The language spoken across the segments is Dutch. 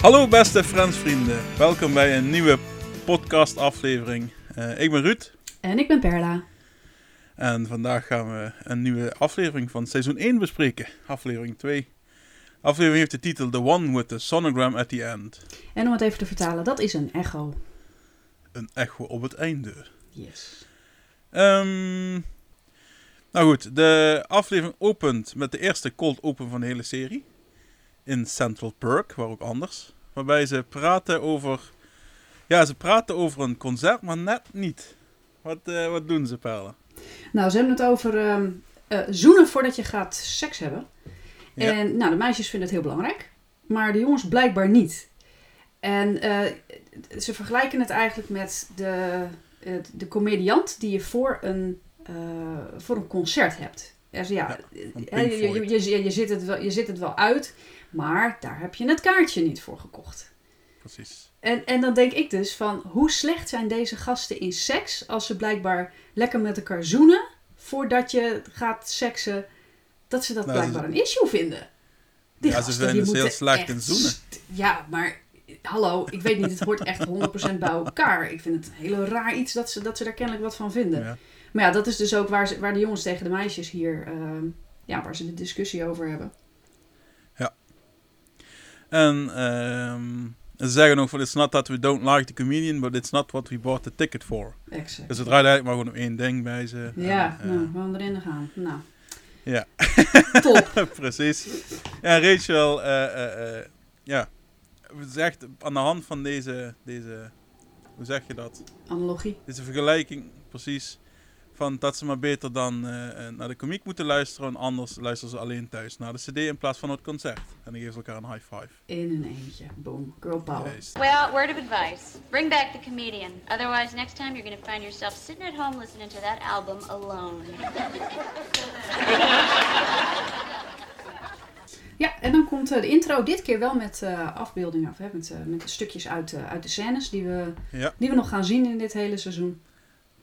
Hallo beste Friends-vrienden, welkom bij een nieuwe podcast-aflevering. Eh, ik ben Ruud En ik ben Perla. en vandaag gaan we een nieuwe aflevering van seizoen 1 bespreken, aflevering 2. De aflevering heeft de titel The One with the Sonogram at the End. En om het even te vertalen, dat is een echo. Een echo op het einde. Yes. Ehm, nou goed, de aflevering opent met de eerste cold open van de hele serie. In Central Perk, waar ook anders. Waarbij ze praten over... Ja, ze praten over een concert, maar net niet. Wat, eh, wat doen ze, Perla? Nou, ze hebben het over ehm, eh, zoenen voordat je gaat seks hebben. Ja. En nou, de meisjes vinden het heel belangrijk. Maar de jongens blijkbaar niet. En eh, ze vergelijken het eigenlijk met de, de comediant die je voor een, voor een concert hebt. Ja, hè, je, je, je, je zit het wel, je zit het wel uit, maar daar heb je het kaartje niet voor gekocht. Precies. En, en dan denk ik dus van, hoe slecht zijn deze gasten in seks als ze blijkbaar lekker met elkaar zoenen voordat je gaat seksen, dat ze dat Nou, ze- blijkbaar een issue vinden. Die Ja, ze gasten, vinden die het heel slecht in zoenen. Ja, maar hallo, ik weet niet, het hoort echt 100% bij elkaar. Ik vind het een heel raar iets dat ze, dat ze daar kennelijk wat van vinden. Ja. Maar ja, dat is dus ook waar, ze, waar de jongens tegen de meisjes hier, ehm, ja, waar ze de discussie over hebben. En ehm, ze zeggen ook van, it's not that we don't like the comedian, but it's not what we bought the ticket for. Exact. Dus het draait eigenlijk maar gewoon om één ding bij ze. Ja, En, eh, nou, gewoon erin gaan. Nou, ja. top. Precies. Ja, Rachel, eh, eh, eh, ja, zegt aan de hand van deze, deze, hoe zeg je dat? Analogie. Deze vergelijking, precies, van dat ze maar beter dan eh, eh, naar de komiek moeten luisteren, en anders luisteren ze alleen thuis naar de cd in plaats van het concert. En dan geven ze elkaar een high five. In een eentje. Boom. Girl power. Juist. Well, word of advice. Bring back the comedian. Otherwise, next time you're going to find yourself sitting at home listening to that album alone. Ja, en dan komt eh, de intro dit keer wel met eh, afbeeldingen, of hè, met, met stukjes uit, uit de scènes die we, Ja, die we nog gaan zien in dit hele seizoen.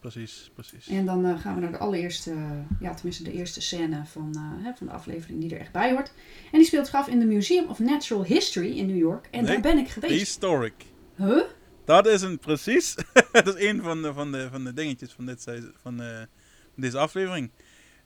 Precies, precies. En dan eh, gaan we naar de allereerste, eh, ja tenminste de eerste scène van, eh, hè, van de aflevering die er echt bij hoort. En die speelt zich af in de Museum of Natural History in New York. En Nee, daar ben ik geweest. Historic. Huh? Dat is een precies. dat is een van de, van de, van de dingetjes van, dit, seizoen- van, deze aflevering.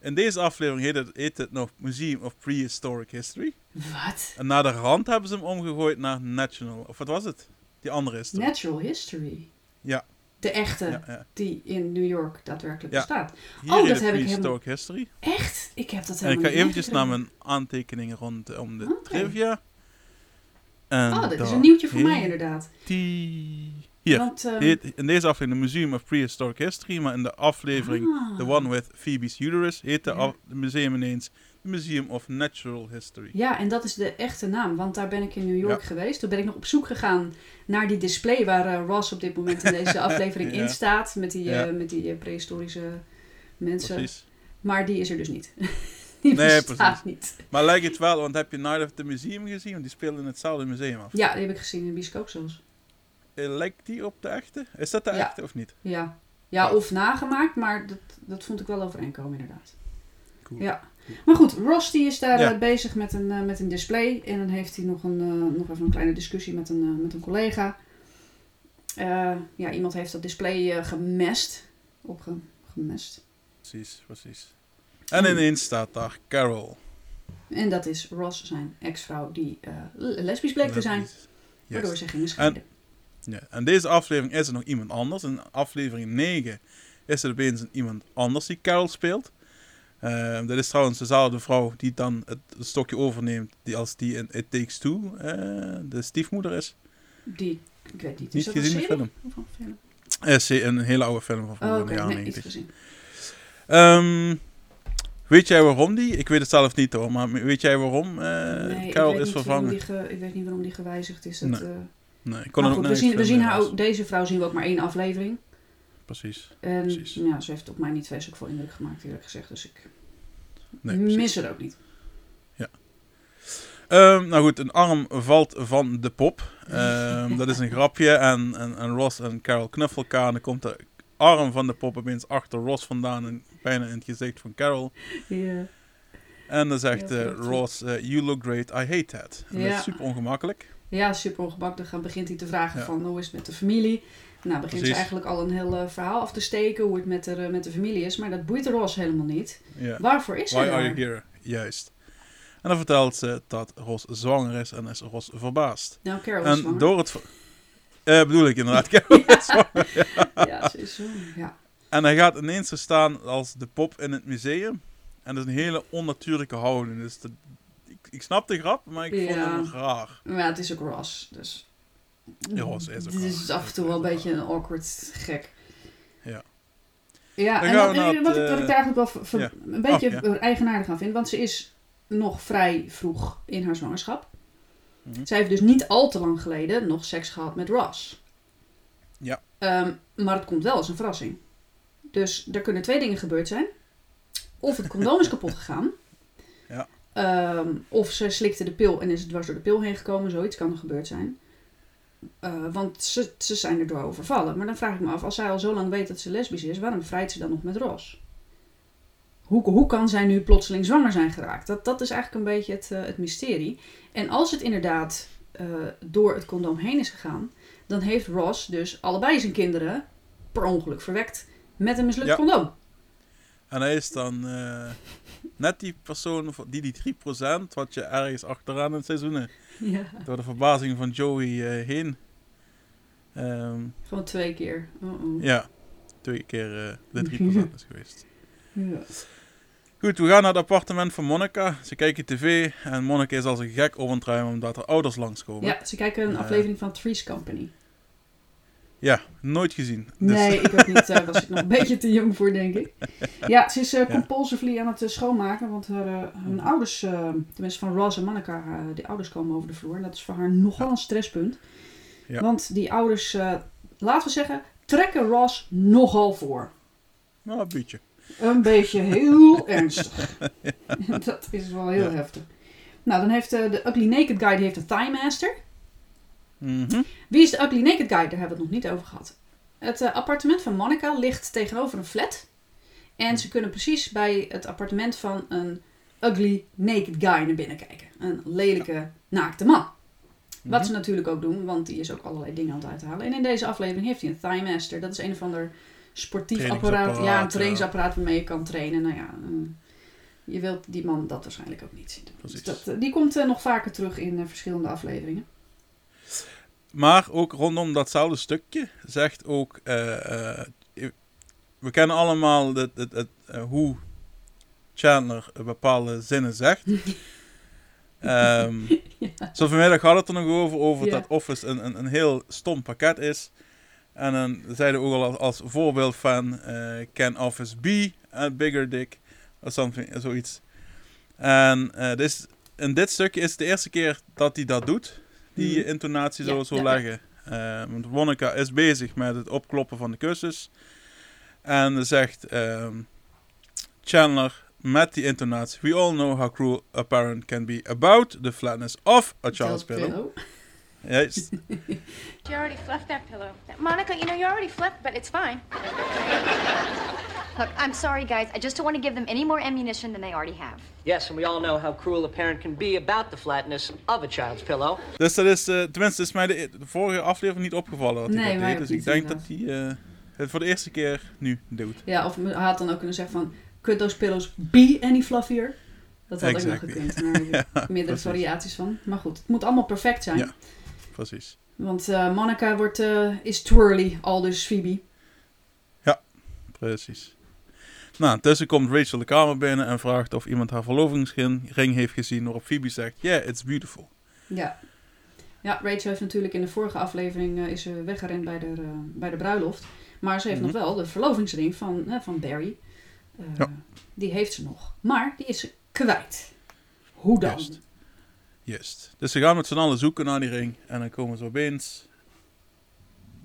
In deze aflevering heet het, heet het nog Museum of Prehistoric History. Wat? En naar de rand hebben ze hem omgegooid naar National. Of wat was het? Die andere is het. Natural History. Ja. De echte, Ja, ja. die in New York daadwerkelijk Ja. bestaat. Hier Oh, dat het heb ik Prehistoric History. Echt? Ik heb dat En ik helemaal ga eventjes naar mijn aantekeningen rondom de Oké. trivia. En Oh, dit is een nieuwtje voor mij inderdaad. die- Hier. Want, ehm, Heet in deze aflevering de Museum of Prehistoric History, maar in de aflevering ah. The One with Phoebe's Uterus heet de, de museum ineens de Museum of Natural History. Ja, en dat is de echte naam, want daar ben ik in New York Ja. geweest. Toen ben ik nog op zoek gegaan naar die display waar eh, Ross op dit moment in deze aflevering Ja. in staat. Met die, eh, met die eh, prehistorische mensen. Precies. Maar die is er dus niet. die Nee, bestaat precies. niet. Maar lijkt het wel, want heb je Night of the Museum gezien? Want die speelde in hetzelfde museum af. Ja, die heb ik gezien in de bioscoop zelfs. Lijkt die op de echte? Is dat de echte of niet? Ja, ja of nagemaakt, maar dat, dat vond ik wel overeenkomen inderdaad. Cool. Ja. Maar goed, Ross die is daar Ja. eh, bezig met een, eh, met een display. En dan heeft hij nog, een, eh, nog even een kleine discussie met een, met een collega. Eh, ja, iemand heeft dat display gemest. Opge gemest. Precies, precies. En ineens staat daar Carol. En dat is Ross, zijn ex-vrouw, die eh, lesbisch bleek te zijn. Waardoor Yes. ze gingen scheiden. Ja. En deze aflevering is er nog iemand anders. In aflevering 9 is er opeens een iemand anders die Carol speelt. Ehm dat is trouwens dezelfde vrouw die dan het, stokje overneemt die als die in It Takes Two eh, de stiefmoeder is. Die, ik weet niet. Niet Is dat een gezien de serie? film? Een film? Eh, een hele oude film van Oh, vroeger in de jaren Nee, niet 90. gezien. Ehm, weet jij waarom die? Ik weet het zelf niet hoor, maar weet jij waarom eh nee, Carol is niet vervangen? ge- ik weet niet waarom die gewijzigd is. Dat, Nee. Nee, ik kon maar ook we zien, we zien haar ook, deze vrouw zien we ook maar één aflevering. Precies. En Precies. ja, ze heeft op mij niet vreselijk veel indruk gemaakt, eerlijk gezegd. Dus ik Nee, mis het ook niet. Ehm, nou goed, een arm valt van de pop. Ehm, dat is een grapje. En, en, en Ross en Carol knuffelen elkaar. En dan komt de arm van de pop opeens achter Ross vandaan. En bijna in het gezicht van Carol. Ja. En dan zegt Ja, klopt. Ross, eh, you look great, I hate that. En dat Ja. is super ongemakkelijk. Ja, super ongemakkelijk. Dan begint hij te vragen Ja. van hoe is het met de familie. Nou, begint ze eigenlijk al een heel eh, verhaal af te steken hoe het met de, met de familie is. Maar dat boeit Ross helemaal niet. Ja. Waarvoor is Why are you here? Juist. En dan vertelt ze dat Ros zwanger is en is Ros verbaasd. Nou, Carol is En zwanger. door het... Eh, bedoel ik inderdaad. Carol is zwanger. Ja, ze is zo. Ja. En hij gaat ineens staan als de pop in het museum. En dat is een hele onnatuurlijke houding. Dus ik, ik snap de grap, maar ik vond Ja. hem raar. Maar ja, het is ook Ross. Dus. Ja, is ook is af en toe wel een beetje een awkward gek. Ja. Ja, Dan en wat, naar ik, wat ik eh, daar eigenlijk wel ver- ver- ja. een beetje Oh, ja. eigenaardig aan vind. Want ze is nog vrij vroeg in haar zwangerschap. Mhm. Zij heeft dus niet al te lang geleden nog seks gehad met Ross. Ja. Ehm, maar het komt wel als een verrassing. Dus er kunnen twee dingen gebeurd zijn. Of het condoom is kapot gegaan. Ja. Ehm, of ze slikte de pil en is het dwars door de pil heen gekomen. Zoiets kan er gebeurd zijn. Eh, want ze, ze zijn erdoor overvallen. Maar dan vraag ik me af, als zij al zo lang weet dat ze lesbisch is, waarom vrijt ze dan nog met Ross? Hoe, hoe kan zij nu plotseling zwanger zijn geraakt? Dat, dat is eigenlijk een beetje het, eh, het mysterie. En als het inderdaad eh, door het condoom heen is gegaan, dan heeft Ross dus allebei zijn kinderen per ongeluk verwekt met een mislukt Ja. condoom. En hij is dan net die persoon, die die 3% wat je ergens achteraan in het seizoen Ja. door de verbazing van Joey eh, heen. ehm, Gewoon twee keer. Uh-oh. ja, twee keer eh, de 3% is geweest. Ja. Goed, we gaan naar het appartement van Monica. Ze kijken tv en Monica is als een gek op het omdat er ouders langskomen. ja, ze kijken een Eh. aflevering van Three's Company. Ja, nooit gezien. Dus, Nee, ik ook niet. Daar was ik nog een beetje te jong voor, denk ik. Ja, ze is eh, Ja. compulsively aan het eh, schoonmaken. Want haar, eh, hun ouders, eh, tenminste van Ross en Monica, eh, die ouders komen over de vloer. En dat is voor haar nogal een stresspunt. Ja. Want die ouders, eh, laten we zeggen, trekken Ross nogal voor. Nou, een beetje. Een beetje heel ernstig. dat is wel heel heftig. Nou, dan heeft eh, de Ugly Naked Guy, die heeft een Thigh Master. Mhm. Wie is de Ugly Naked Guy? Daar hebben we het nog niet over gehad. Het eh, appartement van Monica ligt tegenover een flat. En ze kunnen precies bij het appartement van een Ugly Naked Guy naar binnen kijken. Een lelijke, naakte man. Wat Mhm. ze natuurlijk ook doen, want die is ook allerlei dingen aan het uithalen. En in deze aflevering heeft hij een Thigh Master. Dat is een of ander sportief apparaat. Ja, een trainingsapparaat waarmee je kan trainen. Nou ja, eh, je wilt die man dat waarschijnlijk ook niet zien. Dus dat, eh, die komt nog vaker terug in verschillende afleveringen. Maar ook rondom datzelfde stukje zegt ook... eh, eh, we kennen allemaal het, het, het, eh, hoe Chandler bepaalde zinnen zegt. Ja. Zo vanmiddag had het er nog over, over Ja. dat Office een, een, een heel stom pakket is. En dan zeiden we ook al als, als voorbeeld van Can Office be a bigger dick? Of something, zoiets. En dus in dit stukje is het de eerste keer dat hij dat doet. Die Mhm. intonatie Ja, zo, zo leggen. Eh, want Monica is bezig met het opkloppen van de kussens. En zegt ehm, Chandler met die intonatie... We all know how cruel a parent can be about the flatness of a child's pillow. Juist. She already fluffed that pillow. Monica, you know, you already fluffed, but it's fine. Look, I'm sorry, guys. I just don't want to give them any more ammunition than they already have. Yes, and we all know how cruel a parent can be about the flatness of a child's pillow. Dus dat is, eh, tenminste, is mij de, de vorige aflevering niet opgevallen hij Nee, dat deed. ook Dus ik denk dat hij eh, het voor de eerste keer nu doet. Ja, of hij had dan ook kunnen zeggen van... Could those pillows be any fluffier? Dat had ook Exactly. nog gekund. Maar Ja, meerdere precies. variaties van. Maar goed, het moet allemaal perfect zijn. Ja. Precies. Want eh, Monica wordt, eh, is twirly, al dus Phoebe. Precies. Nou, intussen komt Rachel de kamer binnen en vraagt of iemand haar verlovingsring heeft gezien. Waarop Phoebe zegt, yeah, it's beautiful. Ja. Ja, Rachel heeft natuurlijk in de vorige aflevering eh, is ze weggerend bij de, eh, bij de bruiloft. Maar ze heeft Mhm. nog wel de verlovingsring van, eh, van Barry. Ja. Die heeft ze nog. Maar die is ze kwijt. Hoe dan? Juist. Juist. Dus ze gaan met z'n allen zoeken naar die ring. En dan komen ze opeens...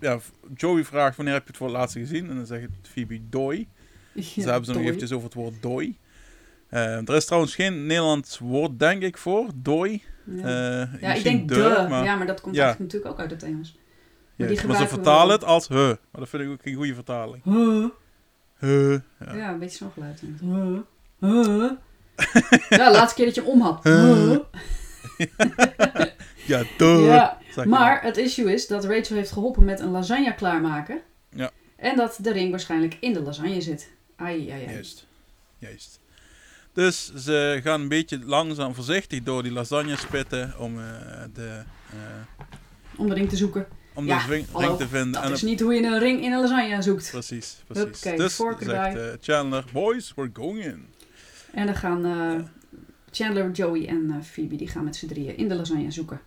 Ja, Joey vraagt wanneer heb je het voor het laatst gezien? En dan zegt Phoebe dooi. Dus daar hebben ze nog eventjes over het woord dooi. Eh, er is trouwens geen Nederlands woord, denk ik, voor. Dooi. Ja. Eh, Ja, ik denk de. maar, Ja, maar dat komt Ja. natuurlijk ook uit het Engels. maar ze vertalen het als he. Maar dat vind ik ook geen goede vertaling. Huh? He. Ja. Een beetje zo'n geluid. Huh? Huh? ja, de laatste keer dat je hem om had. Ja, Maar het issue is dat Rachel heeft geholpen met een lasagne klaarmaken. Ja. En dat de ring waarschijnlijk in de lasagne zit. Ai, ai, ai. Juist. Juist. Dus ze gaan een beetje langzaam voorzichtig door die lasagne spitten om, eh, de, eh, Om de ring te zoeken. om Ja, de ring, hallo, te vinden. Dat En is niet hoe je een ring in een lasagne zoekt. Precies, precies. Dus zegt eh, Chandler, boys, we're going in. En dan gaan Chandler, Joey en Phoebe die gaan met z'n drieën in de lasagne zoeken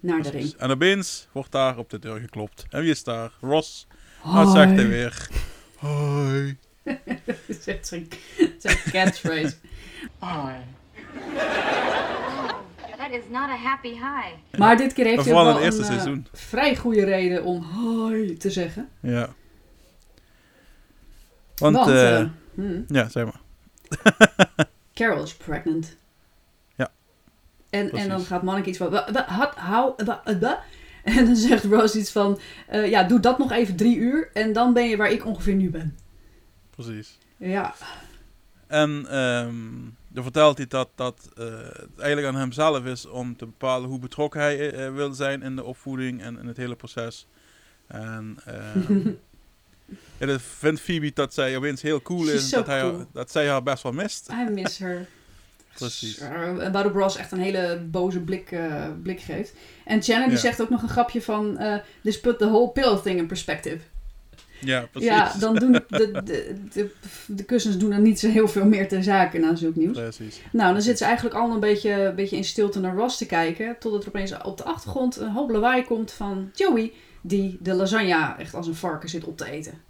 naar de ring. En opeens wordt daar op de deur geklopt. En wie is daar? Ross. Wat zegt hij weer? Hoi. Dat is echt zijn catchphrase. That is not a happy high. Maar dit keer heeft hij wel het een eerste eh, seizoen. vrij goede reden om hoi te zeggen. Ja. Want, Want, eh, eh, hmm, ja, zeg maar. Carol is pregnant. Ja, En, en dan gaat Manneke iets van... "Wa- wa- had- hou, wa- wa-" En dan zegt Rose iets van... eh, ja, doe dat nog even drie uur. En dan ben je waar ik ongeveer nu ben. Precies. Ja, En ehm dan vertelt hij dat, dat eh, het eigenlijk aan hemzelf is om te bepalen hoe betrokken hij eh, eh, wil zijn in de opvoeding en in het hele proces. En ehm ja, vindt Phoebe dat zij opeens heel cool She's is. so Dat, hij, dat zij haar best wel mist. I miss her. Precies. En waarop Ross echt een hele boze blik, eh, blik geeft. En Chandler die zegt ook nog een grapje van... eh this put the whole pillow thing in perspective. Ja, precies. Ja, dan doen de, de, de, de kussens doen er niet zo heel veel meer ter zake na zulk nieuws. Precies. Nou, dan zitten ze eigenlijk allemaal een beetje, een beetje in stilte naar Ross te kijken. Totdat er opeens op de achtergrond een hoop lawaai komt van Joey. Die de lasagne echt als een varken zit op te eten.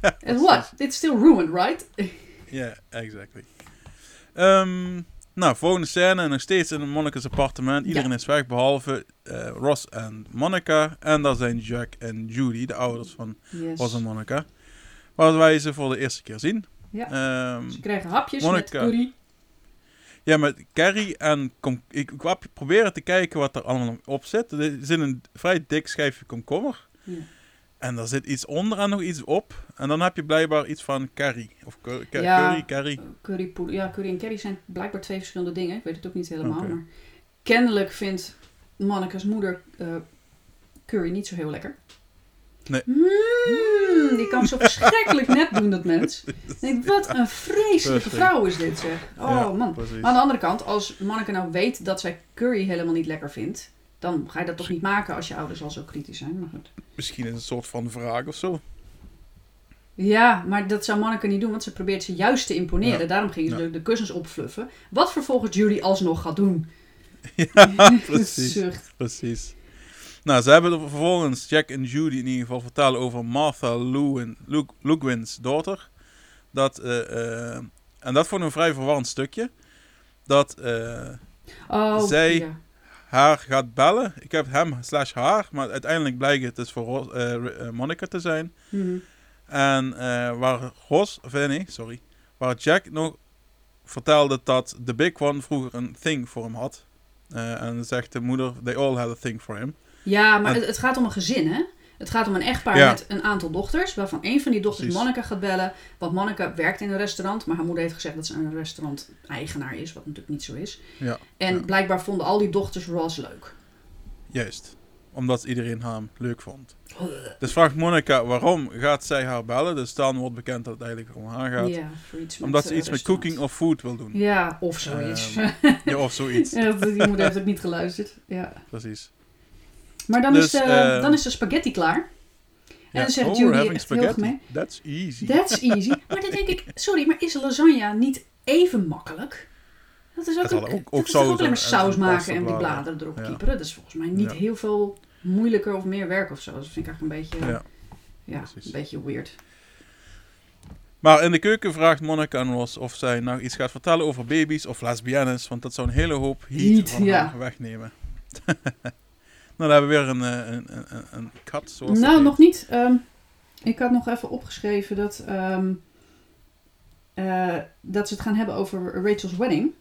Ja, En what? It's still ruined, right? Ja, exactly. Ehm, nou, volgende scène. Nog steeds in Monica's appartement. Iedereen is weg, behalve eh, Ross en Monica. En daar zijn Jack en Judy, de ouders van Yes. Ross en Monica. Waar wij ze voor de eerste keer zien. Ja. Ehm, Ze krijgen hapjes Monica. met curry. ja, met Carrie en... kom- ik, wou proberen te kijken wat er allemaal op zit. Er zit een vrij dik schijfje komkommer. Ja. En daar zit iets onder en nog iets op. En dan heb je blijkbaar iets van curry. Of cur- cur- Ja. curry, curry. Ja, curry en curry zijn blijkbaar twee verschillende dingen. Ik weet het ook niet helemaal. Maar kennelijk vindt Monica's moeder eh, curry niet zo heel lekker. Nee. Mm, die kan zo verschrikkelijk net doen, dat mens. Denk, wat een vreselijke vrouw is dit, zeg. Oh, Ja, man. precies. Maar aan de andere kant, als Monica nou weet dat zij curry helemaal niet lekker vindt... dan ga je dat toch niet maken als je ouders al zo kritisch zijn. Maar goed. Misschien is het een soort van vraag of zo. Ja, maar dat zou Monica niet doen, want ze probeert ze juist te imponeren. Ja. Daarom ging ze Ja. de, de kussens opfluffen. Wat vervolgens Judy alsnog gaat doen. Ja, precies. Precies. Nou, ze hebben er vervolgens Jack en Judy in ieder geval vertellen over Martha Lewin, Lu- Lugwin's dochter. Dat, eh, eh, en dat vond ik een vrij verwarrend stukje. Dat eh, Oh, Zij- ja. Haar gaat bellen. Ik heb hem slash haar, maar uiteindelijk blijkt het dus voor eh, Monica te zijn. Mhm. En eh, waar Ros, of nee, sorry, waar Jack nog vertelde dat de Big One vroeger een thing voor hem had. Eh, en zegt de moeder, they all had a thing for him. Ja, maar En- het, het gaat om een gezin, hè? Het gaat om een echtpaar Ja. met een aantal dochters, waarvan een van die dochters Precies. Monica gaat bellen. Want Monica werkt in een restaurant, maar haar moeder heeft gezegd dat ze een restaurant-eigenaar is, wat natuurlijk niet zo is. Ja, En Ja. blijkbaar vonden al die dochters Ross leuk. juist. Omdat iedereen hem leuk vond. Dus vraagt Monica waarom gaat zij haar bellen. Dus dan wordt bekend dat het eigenlijk om haar gaat. Ja, voor iets met, Omdat ze eh, iets met cooking of food wil doen. Ja, of zoiets. Ehm, Ja, of zoiets. Ja, die moeder heeft ook niet geluisterd. Ja. Precies. Maar dan, Dus, is de, eh, dan is de spaghetti klaar. En dan zegt oh, Judy having heel spaghetti. gemeen. That's easy. That's easy. Maar dan denk ik, sorry, maar is lasagne niet even makkelijk? Dat is ook, Het een, ook- dat ook is ook alleen maar saus en maken en die bladeren erop Ja. kieperen. Dat is volgens mij niet Ja. heel veel moeilijker of meer werk of zo. Dat vind ik eigenlijk een beetje, Ja. ja, een beetje weird. Maar in de keuken vraagt Monica aan Ross of zij nou iets gaat vertellen over baby's of lesbiennes. Want dat zou een hele hoop heat, Heat, van ja. wegnemen. nou, dan hebben we weer een, eh, een, een, een, een kat. Zoals dat Nou, nog niet. Ehm, ik had nog even opgeschreven dat, ehm, eh, dat ze het gaan hebben over Rachel's wedding.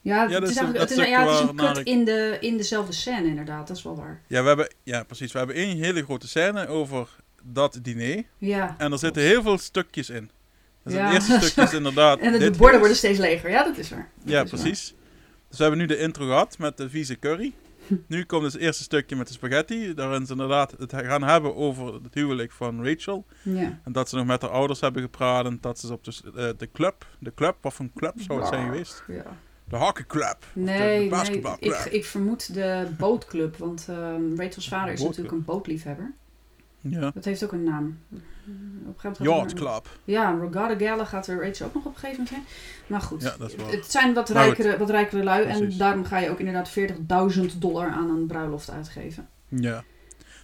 Ja, dat het is is, dat- eigenlijk, dat het is, ja, het is een cut in, de, in dezelfde scène inderdaad. Dat is wel waar. Ja, we hebben, ja, precies. We hebben één hele grote scène over dat diner. Ja. En er zitten heel veel stukjes in. Dus Ja. het eerste stukje is inderdaad... En de, borden worden steeds leger. Ja, dat is waar. Dat Ja, is waar. precies. Dus we hebben nu de intro gehad met de vieze curry. nu komt dus het eerste stukje met de spaghetti. Daarin ze inderdaad het gaan hebben over het huwelijk van Rachel. Ja. En dat ze nog met haar ouders hebben gepraat. En dat ze op de, eh, de club, de club, wat voor een club zou het zijn geweest? Ja. De hockeyclub. of de- Nee, ik, ik vermoed de bootclub, want ehm, Rachel's vader is Bootclub. natuurlijk een bootliefhebber. Ja. Dat heeft ook een naam. Op een gegeven moment gaat Yacht Club. Ja, Regatta Gala gaat er Rachel ook nog op een gegeven moment heen. Maar goed, Ja, dat is waar. het zijn wat goed. rijkere, wat rijkere lui. En daarom ga je ook inderdaad 40.000 dollar aan een bruiloft uitgeven. Ja.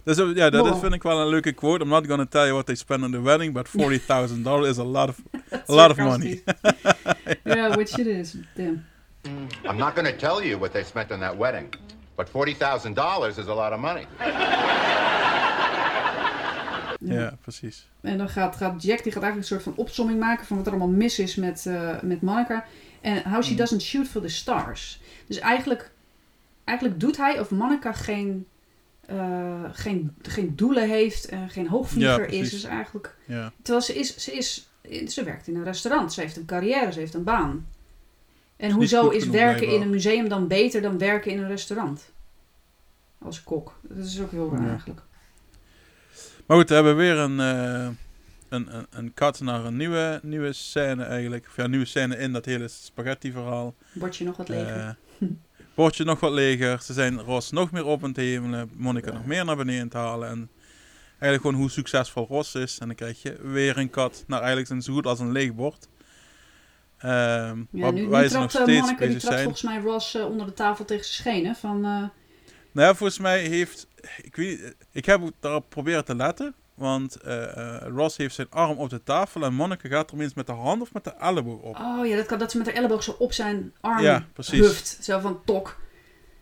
Dus, eh, ja, dat Wow. vind ik wel een leuke quote. I'm not going to tell you what they spend on the wedding, but $40,000 is a lot of, a lot of money. Ja, which it is. Damn. I'm not going to tell you what they spent on that wedding, but $40,000 is a lot of money. Ja, precies. En dan gaat, gaat Jack die gaat eigenlijk een soort van opsomming maken van wat er allemaal mis is met, eh, met Monica. En how she doesn't shoot for the stars. Dus eigenlijk, eigenlijk doet hij of Monica geen, eh, geen, geen doelen heeft en geen Ja, hoogvlieger is. Dus eigenlijk, Ja. terwijl ze is, ze is, ze werkt in een restaurant. Ze heeft een carrière, ze heeft een baan. En hoezo is werken in een museum dan beter dan werken in een restaurant? Als kok. Dat is ook heel raar eigenlijk. Maar goed, we hebben weer een, eh, een, een, een cut naar een nieuwe, nieuwe scène eigenlijk. Of ja, nieuwe scène in dat hele spaghetti verhaal. Word je nog wat leger? Eh bordje nog wat leger. Ze zijn Ros nog meer op aan het hemelen. Monica nog meer naar beneden te halen. En eigenlijk gewoon hoe succesvol Ros is. En dan krijg je weer een kat naar eigenlijk zijn zo goed als een leeg bord. Ehm Ja, waar- nu, nu waar ze nog trapt eh, steeds Monica, die trapt zijn. volgens mij Ross onder de tafel tegen zijn schenen. Van, eh, Nou ja, volgens mij heeft... Ik, weet, ik heb ook daarop proberen te letten. Want eh, Ross heeft zijn arm op de tafel. En Monica gaat er minst met de hand of met de elleboog op. oh ja, dat kan dat ze met haar elleboog zo op zijn arm Ja, precies. huft. Zo van tok.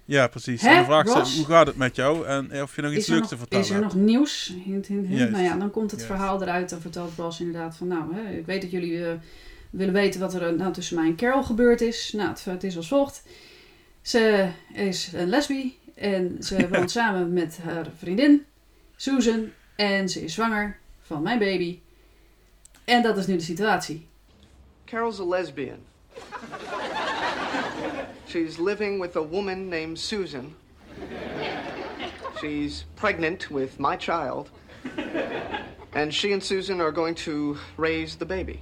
Ja, precies. Hè, en ze, hoe gaat het met jou? En eh, of je nog iets leuks nog, te vertellen is er hebt. nog nieuws? Hint, hint, hint. Juist. Nou ja, dan komt het Juist. verhaal eruit. Dan vertelt Ross inderdaad van... Nou, hè, ik weet dat jullie willen weten wat er nou, tussen mij en Carol gebeurd is. Nou, het, het is als volgt. Ze is een lesbi. En ze woont samen met haar vriendin, Susan. En ze is zwanger van mijn baby. En dat is nu de situatie. Carol's a lesbian. She's living with a woman named Susan. She's pregnant with my child. And she and Susan are going to raise the baby.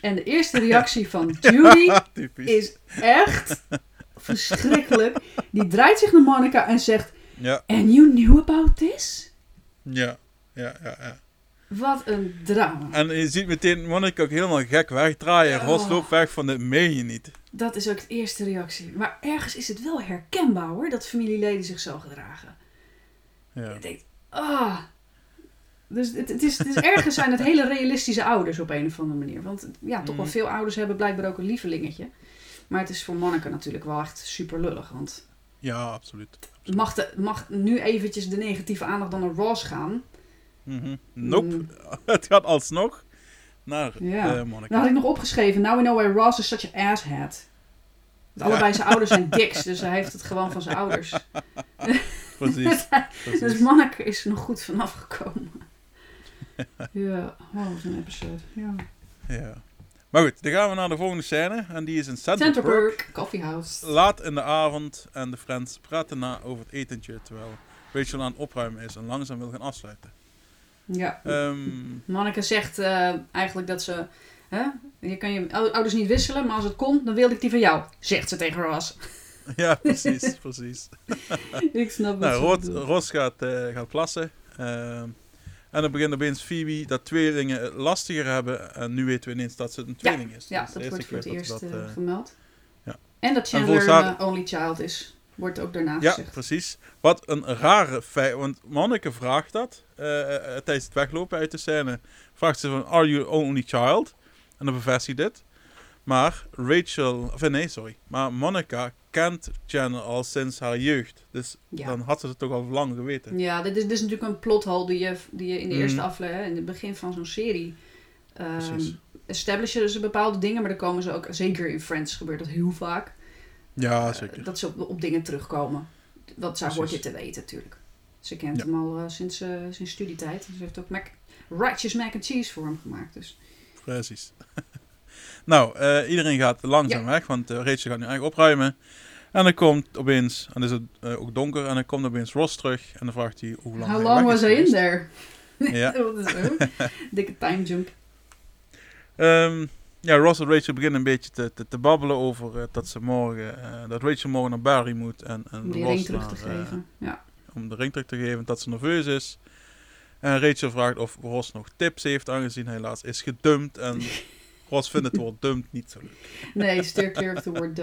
En de eerste reactie van Judy is echt verschrikkelijk. Die draait zich naar Monica en zegt... Ja, And you knew about this? ja, ja, ja, ja. Wat een drama. En je ziet meteen Monica ook helemaal gek wegdraaien. Ja. Ros loopt weg van dit meen je niet. Dat is ook de eerste reactie. Maar ergens is het wel herkenbaar hoor, dat familieleden zich zo gedragen. Ja. Je denkt, ah. Dus het, het, is, het is ergens zijn het hele realistische ouders op een of andere manier. Want ja, toch wel veel ouders hebben blijkbaar ook een lievelingetje. Maar het is voor Monica natuurlijk wel echt super lullig. Want ja, absoluut. mag, de, mag nu eventjes de negatieve aandacht dan naar Ross gaan? Mhm. Nope. Mm. het gaat alsnog naar Ja. Dan had ik nog opgeschreven, now we know why Ross is such an asshat. Want allebei zijn ouders zijn diks, dus hij heeft het gewoon van zijn ouders. Precies. dus precies. Monica is er nog goed vanaf gekomen. ja, oh, wat een episode. Ja. Ja. Maar goed, dan gaan we naar de volgende scène. En die is in Central, Central Park. Perk, Coffee House. Laat in de avond en de friends praten na over het etentje. Terwijl Rachel aan het opruimen is en langzaam wil gaan afsluiten. Ja. Ehm, Monica zegt eh, eigenlijk dat ze... Hè, je kan je ou- ouders niet wisselen, maar als het komt, dan wilde ik die van jou. Zegt ze tegen Ross. ja, precies, precies. ik snap Nou, het. Ros, Ros gaat, eh, gaat plassen. Ehm, en dan begint opeens Phoebe dat tweelingen het lastiger hebben. En nu weten we ineens dat ze een tweeling is. Ja, Dus dat wordt voor het eerst dat we eh, eh, gemeld. ja. En dat Chandler haar- een eh, only child is. Wordt ook daarna Ja, gezegd. precies. Wat een rare feit. Want Manneke vraagt dat tijdens het weglopen uit de scène. Vraagt ze van, are you only child? En dan bevestigt dit. Maar Rachel, of nee, sorry. Maar Monica kent Chandler al sinds haar jeugd. Dus Ja. dan had ze het toch al lang geweten. Ja, dit is, dit is natuurlijk een plothole die je, die je in de eerste aflevering, in het begin van zo'n serie, Precies. establishen ze bepaalde dingen, maar dan komen ze ook, zeker in Friends gebeurt dat heel vaak, Ja, eh, zeker. dat ze op, op dingen terugkomen. Dat zou hoort je te weten natuurlijk. Ze kent Ja. hem al eh, sinds, eh, sinds studietijd. Ze heeft ook mac, righteous mac and cheese voor hem gemaakt. Dus. Precies. nou, eh, iedereen gaat langzaam Ja. weg, want Rachel gaat nu eigenlijk opruimen. En dan komt opeens, en dan is het eh, ook donker, en dan komt opeens Ross terug. En dan vraagt hij hoe lang How long was hij in there? Ja. Dat is zo. Dikke time jump. Ehm, ja, Ross en Rachel beginnen een beetje te, te, te babbelen over eh, dat ze morgen, dat Rachel morgen naar Barry moet en, en Om die Ross ring terug te naar, geven. ja. om de ring terug te geven, dat ze nerveus is. En Rachel vraagt of Ross nog tips heeft, aangezien hij laatst is gedumpt. En Ross vindt het woord dumpt niet zo leuk. Nee, steer clear of the word.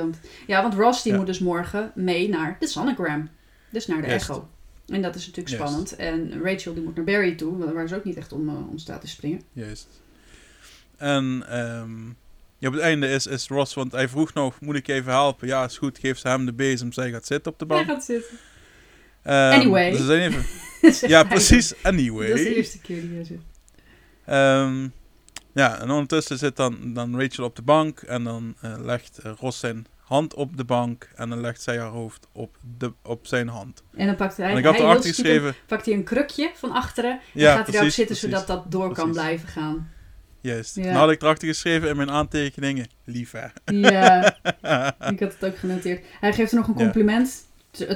Ja, want Ross die Ja. moet dus morgen mee naar de Sonogram. Dus naar de. Echo. En dat is natuurlijk spannend. En Rachel die moet naar Barry toe, waar- ze ook niet echt om, eh, om staat te springen. Juist. En ehm, ja, op het einde is, is Ross, want hij vroeg nog, moet ik even helpen? Ja, is goed, geef ze hem de bezem, zij gaat zitten op de Hij bank. gaat zitten. Ehm, Anyway. dus even, ja, precies, anyway. Dat is de eerste keer die hij zit. Ehm, ja, en ondertussen zit dan, dan Rachel op de bank en dan eh, legt eh, Ross zijn hand op de bank en dan legt zij haar hoofd op, de, op zijn hand. En dan pakt hij, en ik had hij erachter geschreven, pakt hij een krukje van achteren. En Ja, gaat hij daarop zitten precies. zodat dat door kan blijven gaan. juist. Ja. Dan had ik erachter geschreven in mijn aantekeningen, lief hè. Ja, ik had het ook genoteerd. Hij geeft er nog een compliment.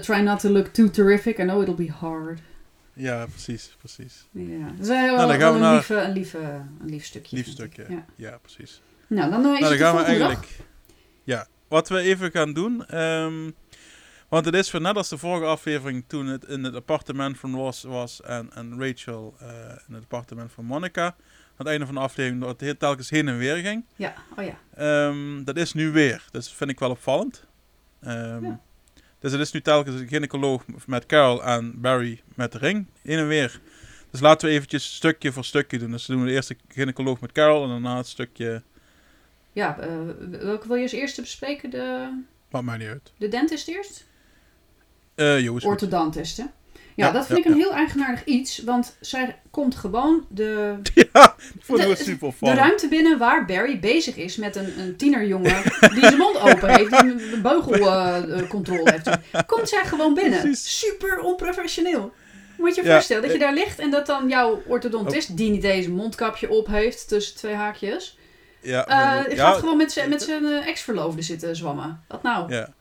Try not to look too terrific. I know it'll be hard. Ja, precies, precies. Ja, dat is wel, Nou, dan gaan we een, lieve, een, lieve, een lief stukje. Lief stukje, Ja. ja, precies. Nou, dan uh, is nou, dan gaan we eigenlijk. Ja, wat we even gaan doen. ehm, want het is weer net als de vorige aflevering toen het in het appartement van Ross was en, en Rachel eh, in het appartement van Monica. Aan het einde van de aflevering dat het telkens heen en weer ging. Ja, oh ja. Ehm, dat is nu weer. Dus dat vind ik wel opvallend. Ehm, Ja. Dus het is nu telkens een gynaecoloog met Carol en Barry met de ring. Heen en weer. Dus laten we eventjes stukje voor stukje doen. Dus we doen de eerste gynaecoloog met Carol en daarna het stukje... Ja, eh, welke wil je als eerste bespreken? De, Maakt mij niet uit. de dentist eerst? Eh jo, is goed. Orthodontist, hè? Ja, dat vind ik een heel eigenaardig iets. Want zij komt gewoon de, Ja, De- super ruimte binnen waar Barry bezig is met een, een tienerjongen die zijn mond open heeft, die een- beugelcontrole heeft. Komt zij gewoon binnen. Precies. Super onprofessioneel. Moet je je voorstellen dat je eh, daar ligt en dat dan jouw orthodontist, die niet eens een mondkapje op heeft tussen twee haakjes, Ja, eh, gaat gewoon met zijn met zijn eh, ex-verloofde zitten zwammen. Wat nou? Ja.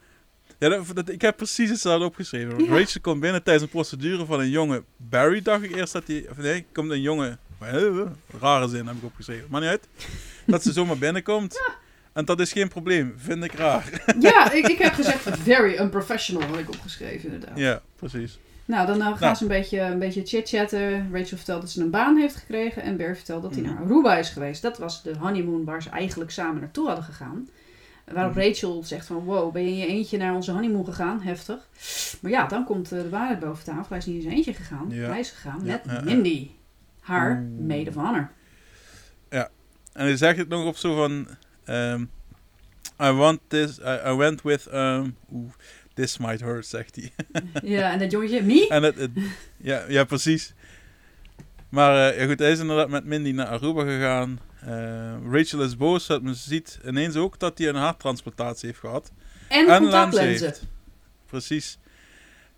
Ja, dat, dat- ik heb precies hetzelfde opgeschreven. Ja. Rachel komt binnen tijdens een procedure van een jonge Barry, dacht ik eerst dat hij... Of nee, komt een jonge... eh, Rare zin heb ik opgeschreven. Maar niet uit. Dat ze zomaar binnenkomt. En dat is geen probleem. Vind ik raar. Ja, ik, ik heb gezegd very unprofessional, had ik opgeschreven inderdaad. ja, precies. Nou, dan eh, gaan Nou. ze een beetje, een beetje chit-chatten. Rachel vertelt dat ze een baan heeft gekregen. En Barry vertelt dat hij Mhm. naar Aruba is geweest. Dat was de honeymoon waar ze eigenlijk samen naartoe hadden gegaan. Waarop Mhm. Rachel zegt van... Wow, ben je in je eentje naar onze honeymoon gegaan? Heftig. Maar ja, dan komt eh, de waarheid boven tafel. Hij is niet in zijn eentje gegaan. Ja. Hij is gegaan Ja, met ja, ja. Mindy. Haar Oeh. maid of honor. En hij zegt het nog op zo van... ehm, I want this... I, I went with... Um, oeh, this might hurt, zegt hij. ja, en dat jongetje, me? En het, ja, ja, precies. Maar eh, ja, goed, hij is inderdaad met Mindy naar Aruba gegaan. Eh, Rachel is boos, dat men ziet ineens ook dat hij een harttransplantatie heeft gehad. En en contactlenzen. heeft. Precies.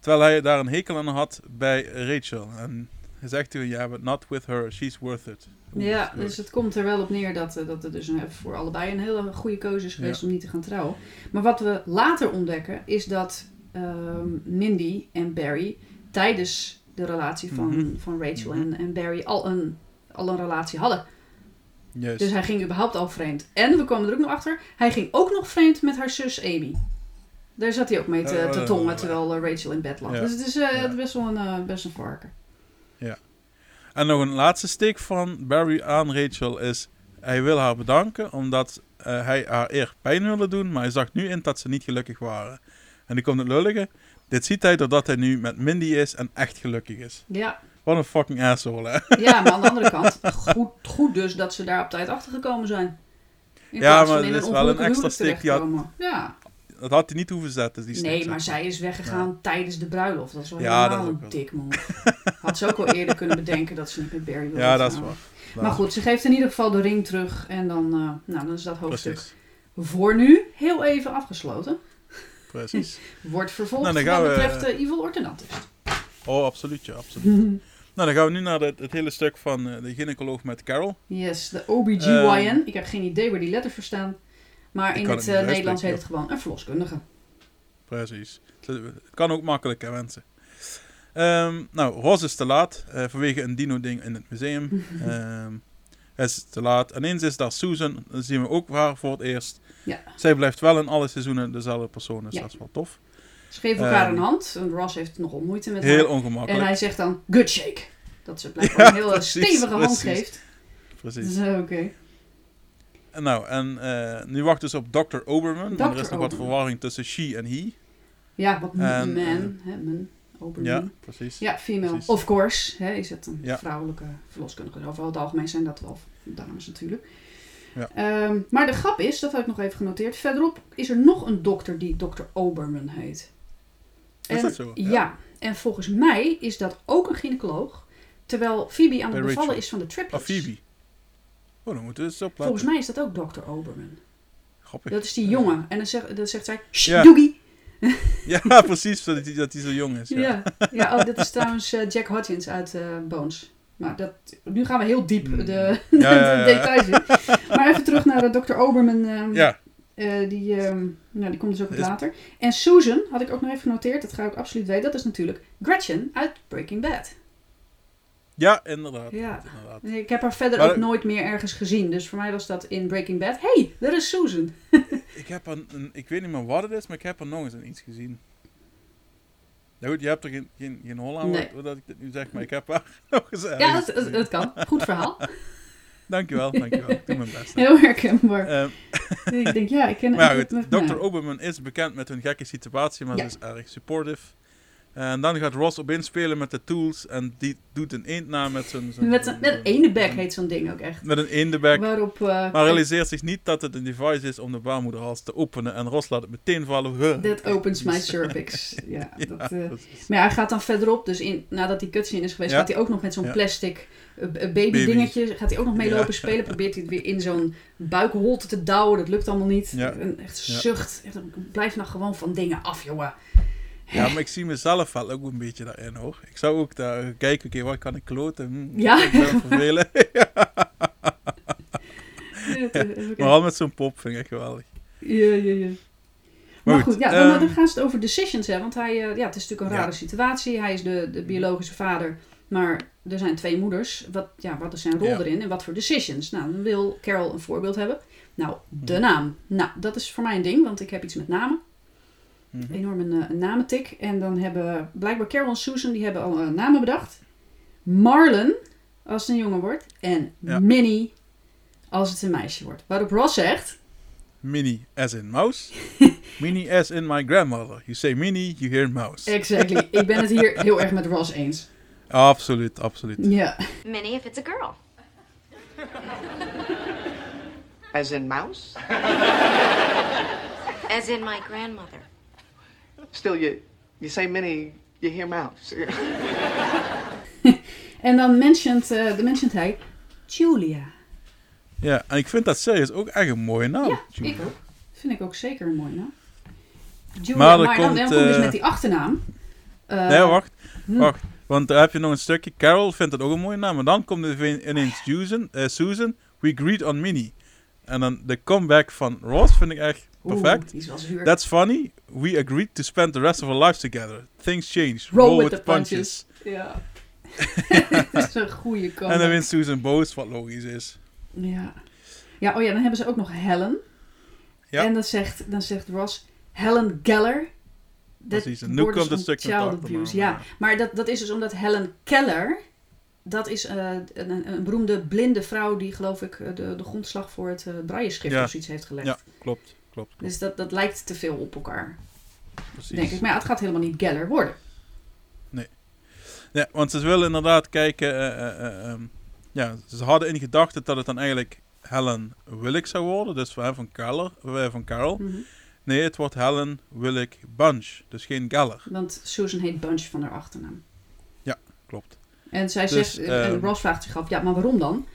Terwijl hij daar een hekel aan had bij Rachel. En hij zegt toen, ja, but not with her, she's worth it. Oeh, Ja, sorry. dus het komt er wel op neer dat, eh, dat het dus voor allebei een hele goede keuze is geweest Ja. om niet te gaan trouwen. Maar wat we later ontdekken is dat ehm, Mindy en Barry tijdens de relatie van, Mhm. van Rachel Mhm. en, en Barry al een, al een relatie hadden. Dus hij ging überhaupt al vreemd. En we komen er ook nog achter, hij ging ook nog vreemd met haar zus Amy. Daar zat hij ook mee te, te Eh, tongen terwijl eh, Rachel in bed lag. Ja. Dus het is eh, Ja. het is best wel een, eh, best een varken. En nog een laatste steek van Barry aan Rachel is... Hij wil haar bedanken omdat hij haar eer pijn wilde doen, maar hij zag nu in dat ze niet gelukkig waren. En die komt het lullige. Dit ziet hij doordat hij nu met Mindy is en echt gelukkig is. Ja, Wat een fucking asshole, hè? Ja, maar aan de andere kant, goed, goed dus dat ze daar op tijd achter gekomen zijn. In Ja, maar een is wel een extra die had-. Ja, Dat had hij niet hoeven zetten, die nee, maar zij is weggegaan tijdens de bruiloft. Dat is wel Ja, helemaal een dik move. Had ze ook al eerder kunnen bedenken dat ze niet met Barry wilde Ja, dat is waar. Maar goed, ze geeft in ieder geval de ring terug. En dan, eh, nou, dan is dat hoofdstuk Precies. voor nu heel even afgesloten. Precies. Wordt vervolgd Nou, dan gaan wat we- betreft de Evil Orthodontist. Oh, absoluut, ja, absoluut. nou, dan gaan we nu naar het, het hele stuk van eh, de gynaecoloog met Carol. Yes, de OBGYN. ik heb geen idee waar die letters voor staan. Maar Ehm, in het eh, Nederlands heet het gewoon een verloskundige. Precies. Het kan ook makkelijk, hè, mensen. Ehm, nou, Ross is te laat eh, vanwege een dino-ding in het museum. Ehm hij is te laat. Ineens is daar Susan. Dan zien we ook haar voor het eerst. Ja. Zij blijft wel in alle seizoenen dezelfde persoon, dus Ja. dat is wel tof. Ze geven elkaar Ehm, een hand. En Ross heeft nogal moeite met Heel haar. ongemakkelijk. En hij zegt dan, good shake. Dat ze blijkbaar Ja, een precies, stevige hand precies. geeft. Precies. Dus, eh, oké. En nou, en eh, nu wacht dus op Dr. Oberman. want er Dr. is nog wat verwarring tussen she en he. Ja, wat En, man, eh, hè, man, Oberman. Ja, Ja, precies. female. precies. Of course, hè, is het een Ja. vrouwelijke verloskundige. Over het algemeen zijn dat wel dames natuurlijk. Ja. Ehm, maar de grap is, dat had ik nog even genoteerd. Verderop is er nog een dokter die Dr. Oberman heet. Is dat zo? Ja. Ja. en volgens mij is dat ook een gynaecoloog. Terwijl Phoebe aan het bevallen is van de triplets. Phoebe. Oh, dan moeten we het zo Volgens plaatsen. mij is dat ook Dr. Oberman. Grappig. Dat is die jongen. En dan zegt, dan zegt zij, Ja. Doogie. Ja, precies. Dat hij, dat hij zo jong is. Ja. Ja, ja. oh, dit is trouwens eh, Jack Hodgins uit eh, Bones. Maar dat, nu gaan we heel diep Hmm. de, Ja, de details in. Maar even terug naar de Dr. Oberman. ehm, Ja, eh, die, ehm, nou, die komt dus ook wat later. En Susan, had ik ook nog even genoteerd, dat ga ik absoluut weten. Dat is natuurlijk Gretchen uit Breaking Bad. ja inderdaad. Ja. inderdaad. Ik heb haar verder Maar- ook nooit meer ergens gezien. Dus voor mij was dat in Breaking Bad. hey, daar is Susan. Ik, heb een, een- ik weet niet meer wat het is, maar ik heb er nog eens in iets gezien. Ja goed, je hebt er geen, geen, geen hol aan Nee. wat, dat ik dit nu zeg, maar ik heb haar nog eens Ja, dat, dat, dat kan. Goed verhaal. Dankjewel, dankjewel. Ik doe mijn best. Heel herkenbaar. Ehm, ik denk, ja, ik ken maar ja, goed, Dr. Oberman is bekend met hun gekke situatie, maar Ja. ze is erg supportive. En dan gaat Ross opeens spelen met de tools en die doet een eend na met zijn... zijn- Met, een- met een ene bek heet zo'n ding ook echt. Met een eendebek. Waarop... eh, Maar realiseert zich niet dat het een device is om de baarmoederhals te openen. En Ros laat het meteen vallen. That opens my cervix. Ja, Ja, dat, eh, maar ja, hij gaat dan verderop. Dus in, nadat die cutscene is geweest, Ja. gaat hij ook nog met zo'n plastic baby dingetje. Gaat hij ook nog mee Ja. lopen spelen. Probeert hij het weer in zo'n buikholte te douwen. Dat lukt allemaal niet. Ja. En echt zucht. Echt, blijf nou gewoon van dingen af, jongen. Ja, maar ik zie mezelf wel ook een beetje daarin hoor. Ik zou ook daar kijken, oké, wat kan ik kloten? Hm, Ja. Ik ben vervelen. Ja. maar al met zo'n pop vind ik geweldig. Ja, ja, ja. Maar, Maar goed, goed, ja, dan, ehm, dan gaan ze het over decisions hebben. Want hij, eh, ja, het is natuurlijk een Ja. rare situatie. Hij is de, de biologische vader. Maar er zijn twee moeders. Wat, ja, wat is zijn rol Ja. erin en wat voor decisions? Nou, dan wil Carol een voorbeeld hebben. Nou, de Mhm. naam. Nou, dat is voor mij een ding, want ik heb iets met namen. Mhm. Enorm een, eh, een namentik. En dan hebben blijkbaar Carol en Susan, die hebben al eh, namen bedacht. Marlon, als het een jongen wordt. En Ja. Minnie, als het een meisje wordt. Waarop Ross zegt... Mini as in mouse. Mini as in my grandmother. You say mini, you hear mouse. Exactly. ik ben het hier heel erg met Ross eens. Absoluut, absoluut. Ja. Minnie, if it's a girl. As in mouse? As in my grandmother. Still, you, you say Minnie, you hear mouse. En dan mentioned, eh de mentioned hij Julia. Ja, en ik vind dat serieus ook echt een mooie naam. ja, Julia. ik ook. Vind ik ook zeker een mooie naam. Julia, Maar maar, dan, komt, dan komt dus eh, met die achternaam. Eh, nee, wacht. hm. Wacht. Want daar heb je nog een stukje. Carol vindt het ook een mooie naam. Maar dan komt er ineens Susan. eh, Susan, we agreed on Minnie. En dan de comeback van Ross vind ik echt perfect. is. That's funny. We agreed to spend the rest of our lives together. Things change. Roll with the punches. Ja. dat is een goede En comeback. dan wint Susan boos, wat logisch is. Ja. ja, oh ja, dan hebben ze ook nog Helen. Ja. En dan zegt, dan zegt Ross, Helen Geller. Precies, en nu komt het stuk child abuse. Ja, maar dat, dat is dus omdat Helen Keller, dat is eh, een, een beroemde blinde vrouw die geloof ik eh, de, de grondslag voor het uh, Ja. of zoiets heeft gelegd. Ja, klopt. Klopt. klopt Dus dat, dat lijkt te veel op elkaar, precies. denk ik. Maar ja, het gaat helemaal niet Geller worden. Ja, want ze willen inderdaad kijken. eh, eh, eh, ehm, ja, ze hadden in gedachten dat het dan eigenlijk Helen Willick zou worden. Dus van, van, Carol, eh, van Carol. Mhm. Nee, het wordt Helen Willick Bunch. Dus geen Geller. Want Susan heet Bunch van haar achternaam. Klopt. En zij Dus, zegt, en ehm, Ross vraagt zich af, ja, maar waarom dan?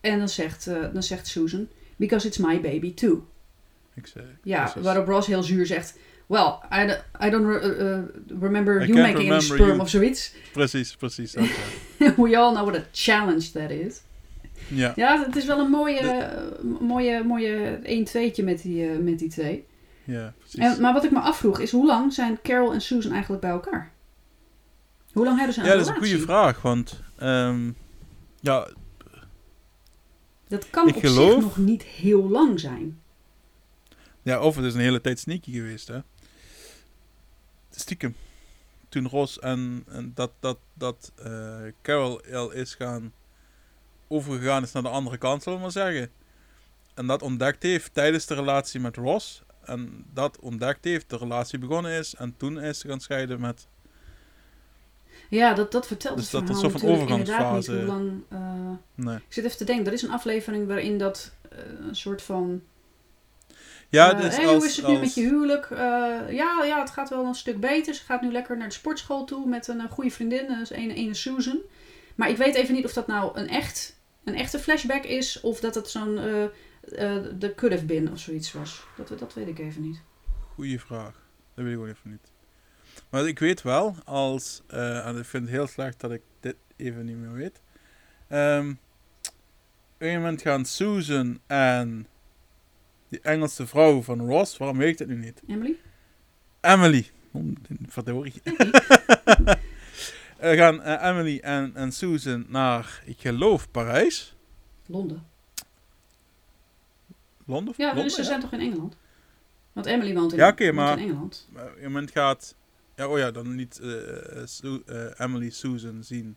En dan zegt, eh, dan zegt Susan, because it's my baby too. Ja, precies. waarop Ross heel zuur zegt, well, I, don't- I don't uh, uh, remember I you making any remember sperm you. of zoiets. Precies, precies. ja. We all know what a challenge that is. ja. Ja, het is wel een mooie, eh, mooie, mooie 1-2'tje met die, eh, met die twee. Ja, precies. En, maar wat ik me afvroeg is, hoe lang zijn Carol en Susan eigenlijk bij elkaar? Hoe lang hebben ze een ja, dat is een goede vraag, want... ehm, ja, Dat kan Ik op geloof- zich nog niet heel lang zijn. ja, of het is een hele tijd sneaky geweest, hè. Stiekem. Toen Ross en, en dat, dat, dat eh, Carol al is gaan overgegaan is naar de andere kant, zullen we maar zeggen. En dat ontdekt heeft tijdens de relatie met Ross. En dat ontdekt heeft, de relatie begonnen is. En toen is ze gaan scheiden met... Ja, dat, dat vertelt Dus dat is verhaal zo van natuurlijk inderdaad niet overgangsfase. hoe lang... eh, Nee. ik zit even te denken, er is een aflevering waarin dat eh, een soort van... Ja, eh, dus hey, als, hoe is het nu met je huwelijk? Ja, ja, het gaat wel een stuk beter. Ze gaat nu lekker naar de sportschool toe met een goede vriendin, ene, ene Susan. Maar ik weet even niet of dat nou een, echt, een echte flashback is of dat het zo'n eh, de could have been of zoiets was. Dat, dat weet ik even niet. Goeie vraag. Dat weet ik gewoon even niet. Maar ik weet wel, als, eh, en ik vind het heel slecht dat ik dit even niet meer weet. Ehm op een moment gaan Susan en die Engelse vrouw van Ross, waarom weet ik het nu niet? Emily? Emily. Verdorie. Eh, gaan eh, Emily en, en Susan naar, ik geloof, Parijs. Londen. Londen? Ja, Londen, dus ze ja? zijn toch in Engeland? Want Emily woont in, Ja, oké, maar- in Engeland. Maar op een moment gaat. Ja, oh ja, dan niet Su- eh, Emily Susan zien.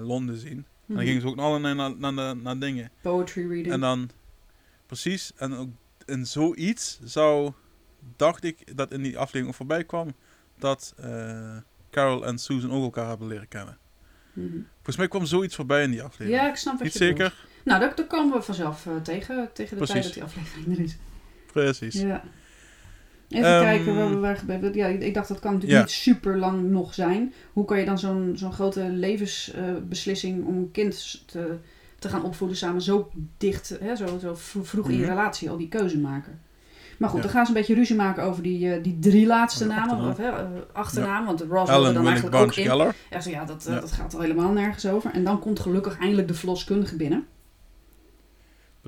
Londen zien. En dan Mhm. gingen ze ook naar, naar, naar, naar, dingen. Poetry reading. En dan. Precies. En ook in zoiets zou. Dacht ik dat in die aflevering voorbij kwam. Dat Carol en Susan ook elkaar hebben leren kennen. Mhm. Volgens mij kwam zoiets voorbij in die aflevering. Ja, ik snap wat Niet je bedoelt. Nou, dat, dat komen we vanzelf eh, tegen, tegen de tijd dat die aflevering er is. Precies. Ja. Even Ehm, kijken waar we waar. Ja, ik ik dacht dat kan natuurlijk Ja. niet super lang nog zijn. Hoe kan je dan zo'n zo'n grote levensbeslissing om een kind te, te gaan opvoeden samen zo dicht, hè, zo, zo vro- vroeg in je Mhm. relatie al die keuze maken? Maar goed, Ja. dan gaan ze een beetje ruzie maken over die, eh, die drie laatste namen. achternaam. Of, hè, eh, achternaam, want Ross wilde dan eigenlijk ook in. Ja, zo, ja, dat, eh, dat gaat al helemaal nergens over. En dan komt gelukkig eindelijk de verloskundige binnen.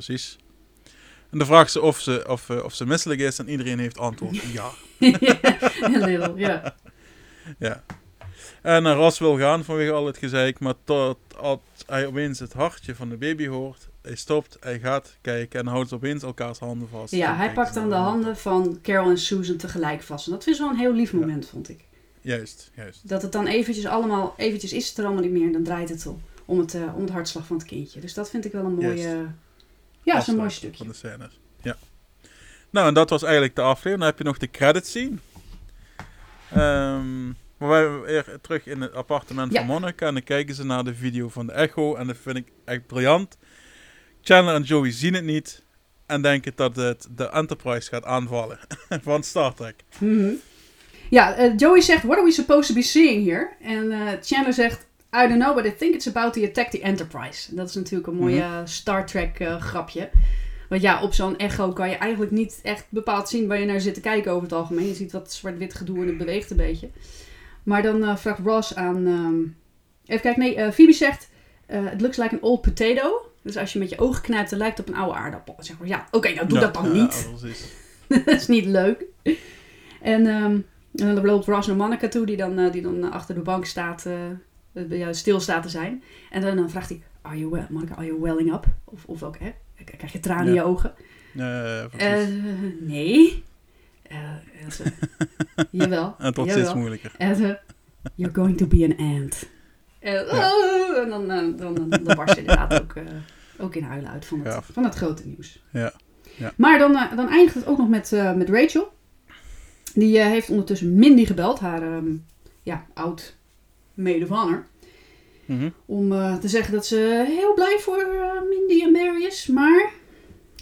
Precies. En dan vraagt ze of ze, of, eh, of ze misselijk is. En iedereen heeft antwoord ja. Een little, ja. Ja. En naar Ras wil gaan vanwege al het gezeik, maar tot als hij opeens het hartje van de baby hoort, hij stopt, hij gaat kijken en houdt ze opeens elkaars handen vast. Ja, hij pakt dan de handen van Carol en Susan tegelijk vast. En dat is wel een heel lief Ja. moment, vond ik. Juist, juist. Dat het dan eventjes allemaal, eventjes is het er allemaal niet meer en dan draait het om, om, het, eh, om het hartslag van het kindje. Dus dat vind ik wel een mooie. Ja, dat is een mooi stukje. Van de scènes. Ja. Nou, en dat was eigenlijk de aflevering. Dan heb je nog de credits zien. Ehm waar we weer terug in het appartement Ja. van Monica. En dan kijken ze naar de video van de Echo. En dat vind ik echt briljant. Chandler en Joey zien het niet. En denken dat het de Enterprise gaat aanvallen. van Star Trek. Mhm. Ja, eh, Joey zegt, what are we supposed to be seeing here? En eh, Chandler zegt, I don't know, but I think it's about to attack the Enterprise. En dat is natuurlijk een mooie Mhm. eh, Star Trek eh, grapje. Want ja, op zo'n echo kan je eigenlijk niet echt bepaald zien waar je naar zit te kijken over het algemeen. Je ziet wat zwart-wit gedoe en het beweegt een beetje. Maar dan eh, vraagt Ross aan... ehm, even kijken, nee, Phoebe zegt... It looks like an old potato. Dus als je met je ogen knijpt, dan lijkt het op een oude aardappel. Dan zeg maar, ja, oké, nou doe dat dan niet. dat is niet leuk. En, ehm, en dan loopt Ross naar Monica toe, die dan, die dan achter de bank staat, eh, eh, ja, stil staat te zijn. En dan, dan vraagt hij, are you well, Monica, are you welling up? Of, of ook, hè? Krijg je tranen in je ogen? Eh, nee. Eh, ze, jawel. en het wordt jawel. steeds moeilijker. Ze, you're going to be an ant. En, oh, en dan, dan, dan, dan barst ze inderdaad ook, ook in huilen uit van het, Ja. van het grote nieuws. Ja. Ja. Maar dan, dan eindigt het ook nog met, met Rachel. Die heeft ondertussen Mindy gebeld, haar ehm, ja, oud medevanger. Mhm. Om eh, te zeggen dat ze heel blij voor eh, Mindy en Barry is. Maar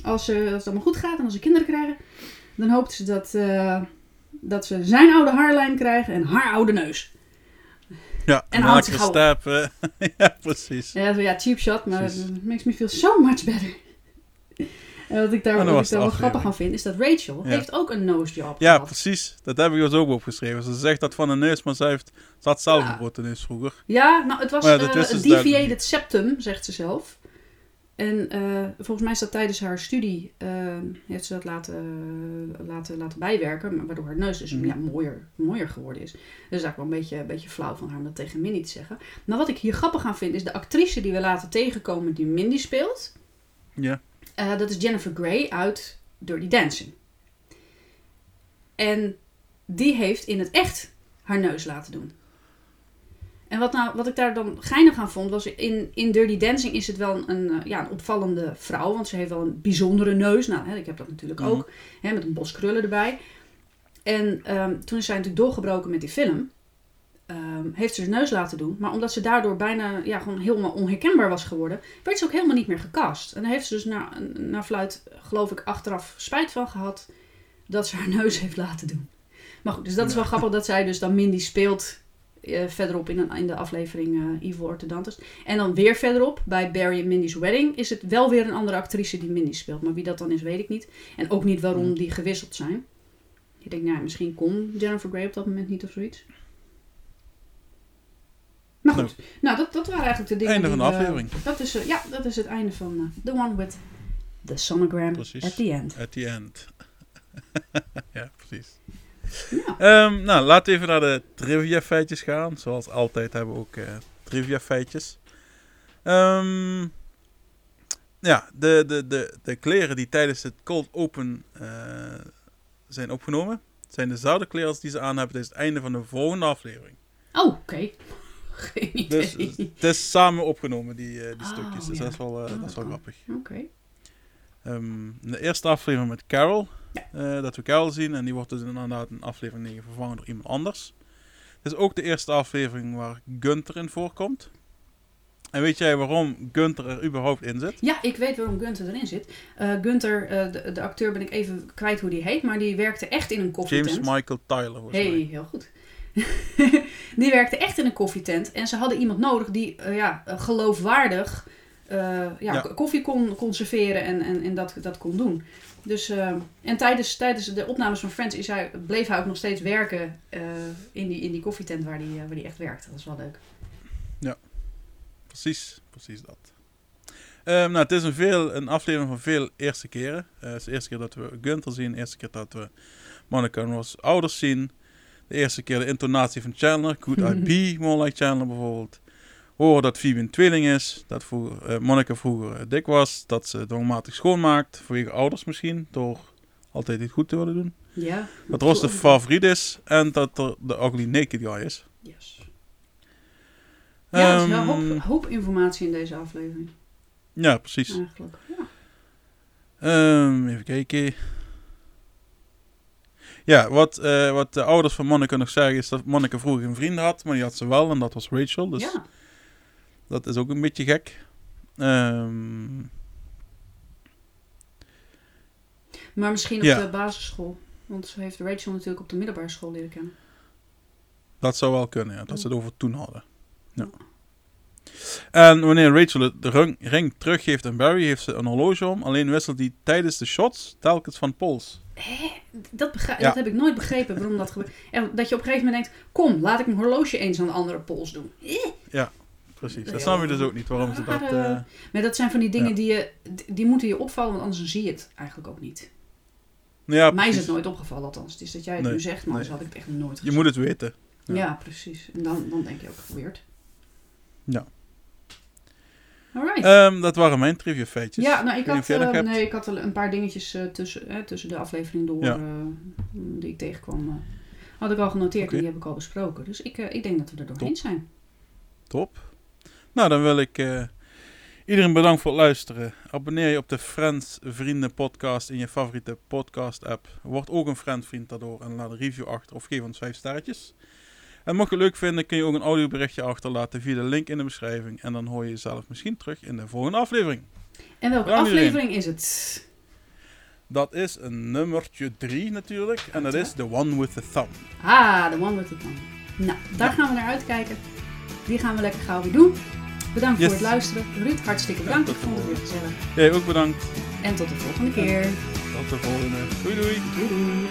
als, ze, als het allemaal goed gaat en als ze kinderen krijgen, dan hoopt ze dat, eh, dat ze zijn oude haarlijn krijgen en haar oude neus. Ja, En en houdt elke zich stap. eh, ja, precies. Ja, zo, ja cheap shot, maar Precies. makes me feel so much better. En wat ik daar, wat ik daar wel grappig aan vind, is dat Rachel Ja. heeft ook een nose job Ja, gehad. precies. Dat heb ik dus ook opgeschreven. Ze zegt dat van een neus, maar ze, heeft, ze had zelf Ja. een grote neus vroeger. Ja, nou, het was ja, eh, een dus deviated septum, zegt ze zelf. En eh, volgens mij is dat tijdens haar studie, eh, heeft ze dat laten, laten, laten bijwerken, maar waardoor haar neus dus Mhm. ja, mooier, mooier geworden is. Dat is eigenlijk wel een beetje, een beetje flauw van haar om dat tegen Mindy te zeggen. Maar wat ik hier grappig aan vind, is de actrice die we laten tegenkomen die Mindy speelt. Ja. Eh, dat is Jennifer Grey uit Dirty Dancing. En die heeft in het echt haar neus laten doen. En wat, nou, wat ik daar dan geinig aan vond, was in, in Dirty Dancing is het wel een, eh, ja, een opvallende vrouw. Want ze heeft wel een bijzondere neus. Nou, hè, ik heb dat natuurlijk Mhm. ook. Hè, met een bos krullen erbij. En ehm, toen is zij natuurlijk doorgebroken met die film. Ehm, heeft ze haar neus laten doen. Maar omdat ze daardoor bijna ja, gewoon helemaal onherkenbaar was geworden, werd ze ook helemaal niet meer gecast. En daar heeft ze dus na, na fluit, geloof ik, achteraf spijt van gehad dat ze haar neus heeft laten doen. Maar goed, dus dat is wel grappig dat zij dus dan Mindy speelt eh, verderop in, een, in de aflevering eh Evil Orthodontus. En dan weer verderop, bij Barry en Mindy's Wedding, is het wel weer een andere actrice die Mindy speelt. Maar wie dat dan is, weet ik niet. En ook niet waarom die gewisseld zijn. Ik denk, nou, misschien kon Jennifer Grey op dat moment niet of zoiets. Goed, nou, dat, dat waren eigenlijk de dingen Einde van de we- aflevering. dat is, eh, ja, dat is het einde van eh, The One with the Sonogram Precies. at the End. At the end. ja, precies. Ja. Ehm, nou, laten we even naar de trivia feitjes gaan. Zoals altijd hebben we ook eh, trivia feitjes. Ehm, ja, de, de, de, de kleren die tijdens het cold open zijn opgenomen, zijn dezelfde kleren als die ze aan hebben tijdens het einde van de volgende aflevering. Oh, oké. Geen idee. Dus het is samen opgenomen, die, eh, die Oh, stukjes. Dus ja. dat is wel, eh, Oh, dat is wel grappig. Oké. Ehm, de eerste aflevering met Carol. eh, dat we Carol zien. En die wordt dus inderdaad in aflevering 9 vervangen door iemand anders. Het is ook de eerste aflevering waar Gunther in voorkomt. En weet jij waarom Gunther er überhaupt in zit? Ja, ik weet waarom Gunther erin zit. Eh Gunther, eh, de, de acteur ben ik even kwijt hoe die heet, maar die werkte echt in een koffietent. James Michael Tyler, volgens Hey, mij. heel goed. die werkte echt in een koffietent en ze hadden iemand nodig die eh, ja, eh, geloofwaardig eh, ja, Ja. koffie kon conserveren en, en, en dat, dat kon doen. Dus, en tijdens, tijdens de opnames van Friends is hij, bleef hij ook nog steeds werken in, die, in die koffietent waar hij waar die echt werkte. Dat is wel leuk. Precies, precies dat. Ehm, nou, het is een, veel, een aflevering van veel eerste keren. Het is de eerste keer dat we Gunther zien. De eerste keer dat we Monica en Ross ouders zien. De eerste keer de intonatie van Chandler. Could I be more like Chandler bijvoorbeeld. Horen dat Phoebe een tweeling is. Dat vroeger, eh, Monica vroeger eh, dik was. Dat ze dwangmatig schoonmaakt. Vanwege ouders misschien. Door altijd iets goed te willen doen. Ja. Dat Ross de favoriet is. En dat er de ugly naked guy is. Yes. Ja, er is wel Ehm, hoop, hoop informatie in deze aflevering. ja, precies. Eigenlijk. Ja. Ehm, even kijken. Ja, wat, eh, wat de ouders van Monica nog zeggen is dat Monica vroeger een vriend had, maar die had ze wel en dat was Rachel. Dus ja. dat is ook een beetje gek. Ehm, Maar misschien op Ja. de basisschool. Want ze heeft Rachel natuurlijk op de middelbare school leren kennen. dat zou wel kunnen, ja, dat ze het over toen hadden. Ja. En wanneer Rachel de- ring teruggeeft aan Barry, heeft ze een horloge om. Alleen wisselt die tijdens de shots telkens van pols. Dat, begrijp, Ja. dat heb ik nooit begrepen waarom dat gebeurt. En dat je op een gegeven moment denkt: kom, laat ik mijn horloge eens aan de andere pols doen. Eh. Precies, dat snap je dus ook niet waarom ze dat... Maar, eh, Maar dat zijn van die dingen Ja. die, je, die moeten je opvallen, want anders zie je het eigenlijk ook niet. ja, Mij is het nooit opgevallen, althans. Het is dat jij het Nee, nu zegt, maar anders nee. had ik het echt nooit gezien. Je moet het weten. ja. ja. precies. En dan, dan denk je ook weird. Ja. Alright. Ehm, dat waren mijn trivia feitjes. Ja, nou, ik had, eh, hebt. nee, ik had een paar dingetjes eh, tussen, eh, tussen de aflevering door Ja. eh, die ik tegenkwam. had ik al genoteerd en die heb ik al besproken. Dus ik, ik denk dat we er doorheen Top. zijn. Top. Nou, dan wil ik iedereen bedanken voor het luisteren. Abonneer je op de Friends Vrienden podcast in je favoriete podcast app. Word ook een Friend vriend daardoor en laat een review achter of geef ons 5 sterretjes. En mocht je leuk vinden, kun je ook een audioberichtje achterlaten via de link in de beschrijving. En dan hoor je jezelf misschien terug in de volgende aflevering. En welke Bedankt iedereen. aflevering is het? Dat is een nummertje 3 natuurlijk. En dat is The One with the Thumb. Ah, de One with the Thumb. Nou, daar gaan we naar uitkijken. Die gaan we lekker gauw weer doen. Bedankt Yes. voor het luisteren. Ruud, hartstikke bedankt. tot Ik vond het weer gezellig. Jij ook bedankt. En tot de volgende keer. Tot de volgende. Doei doei. Doei doei.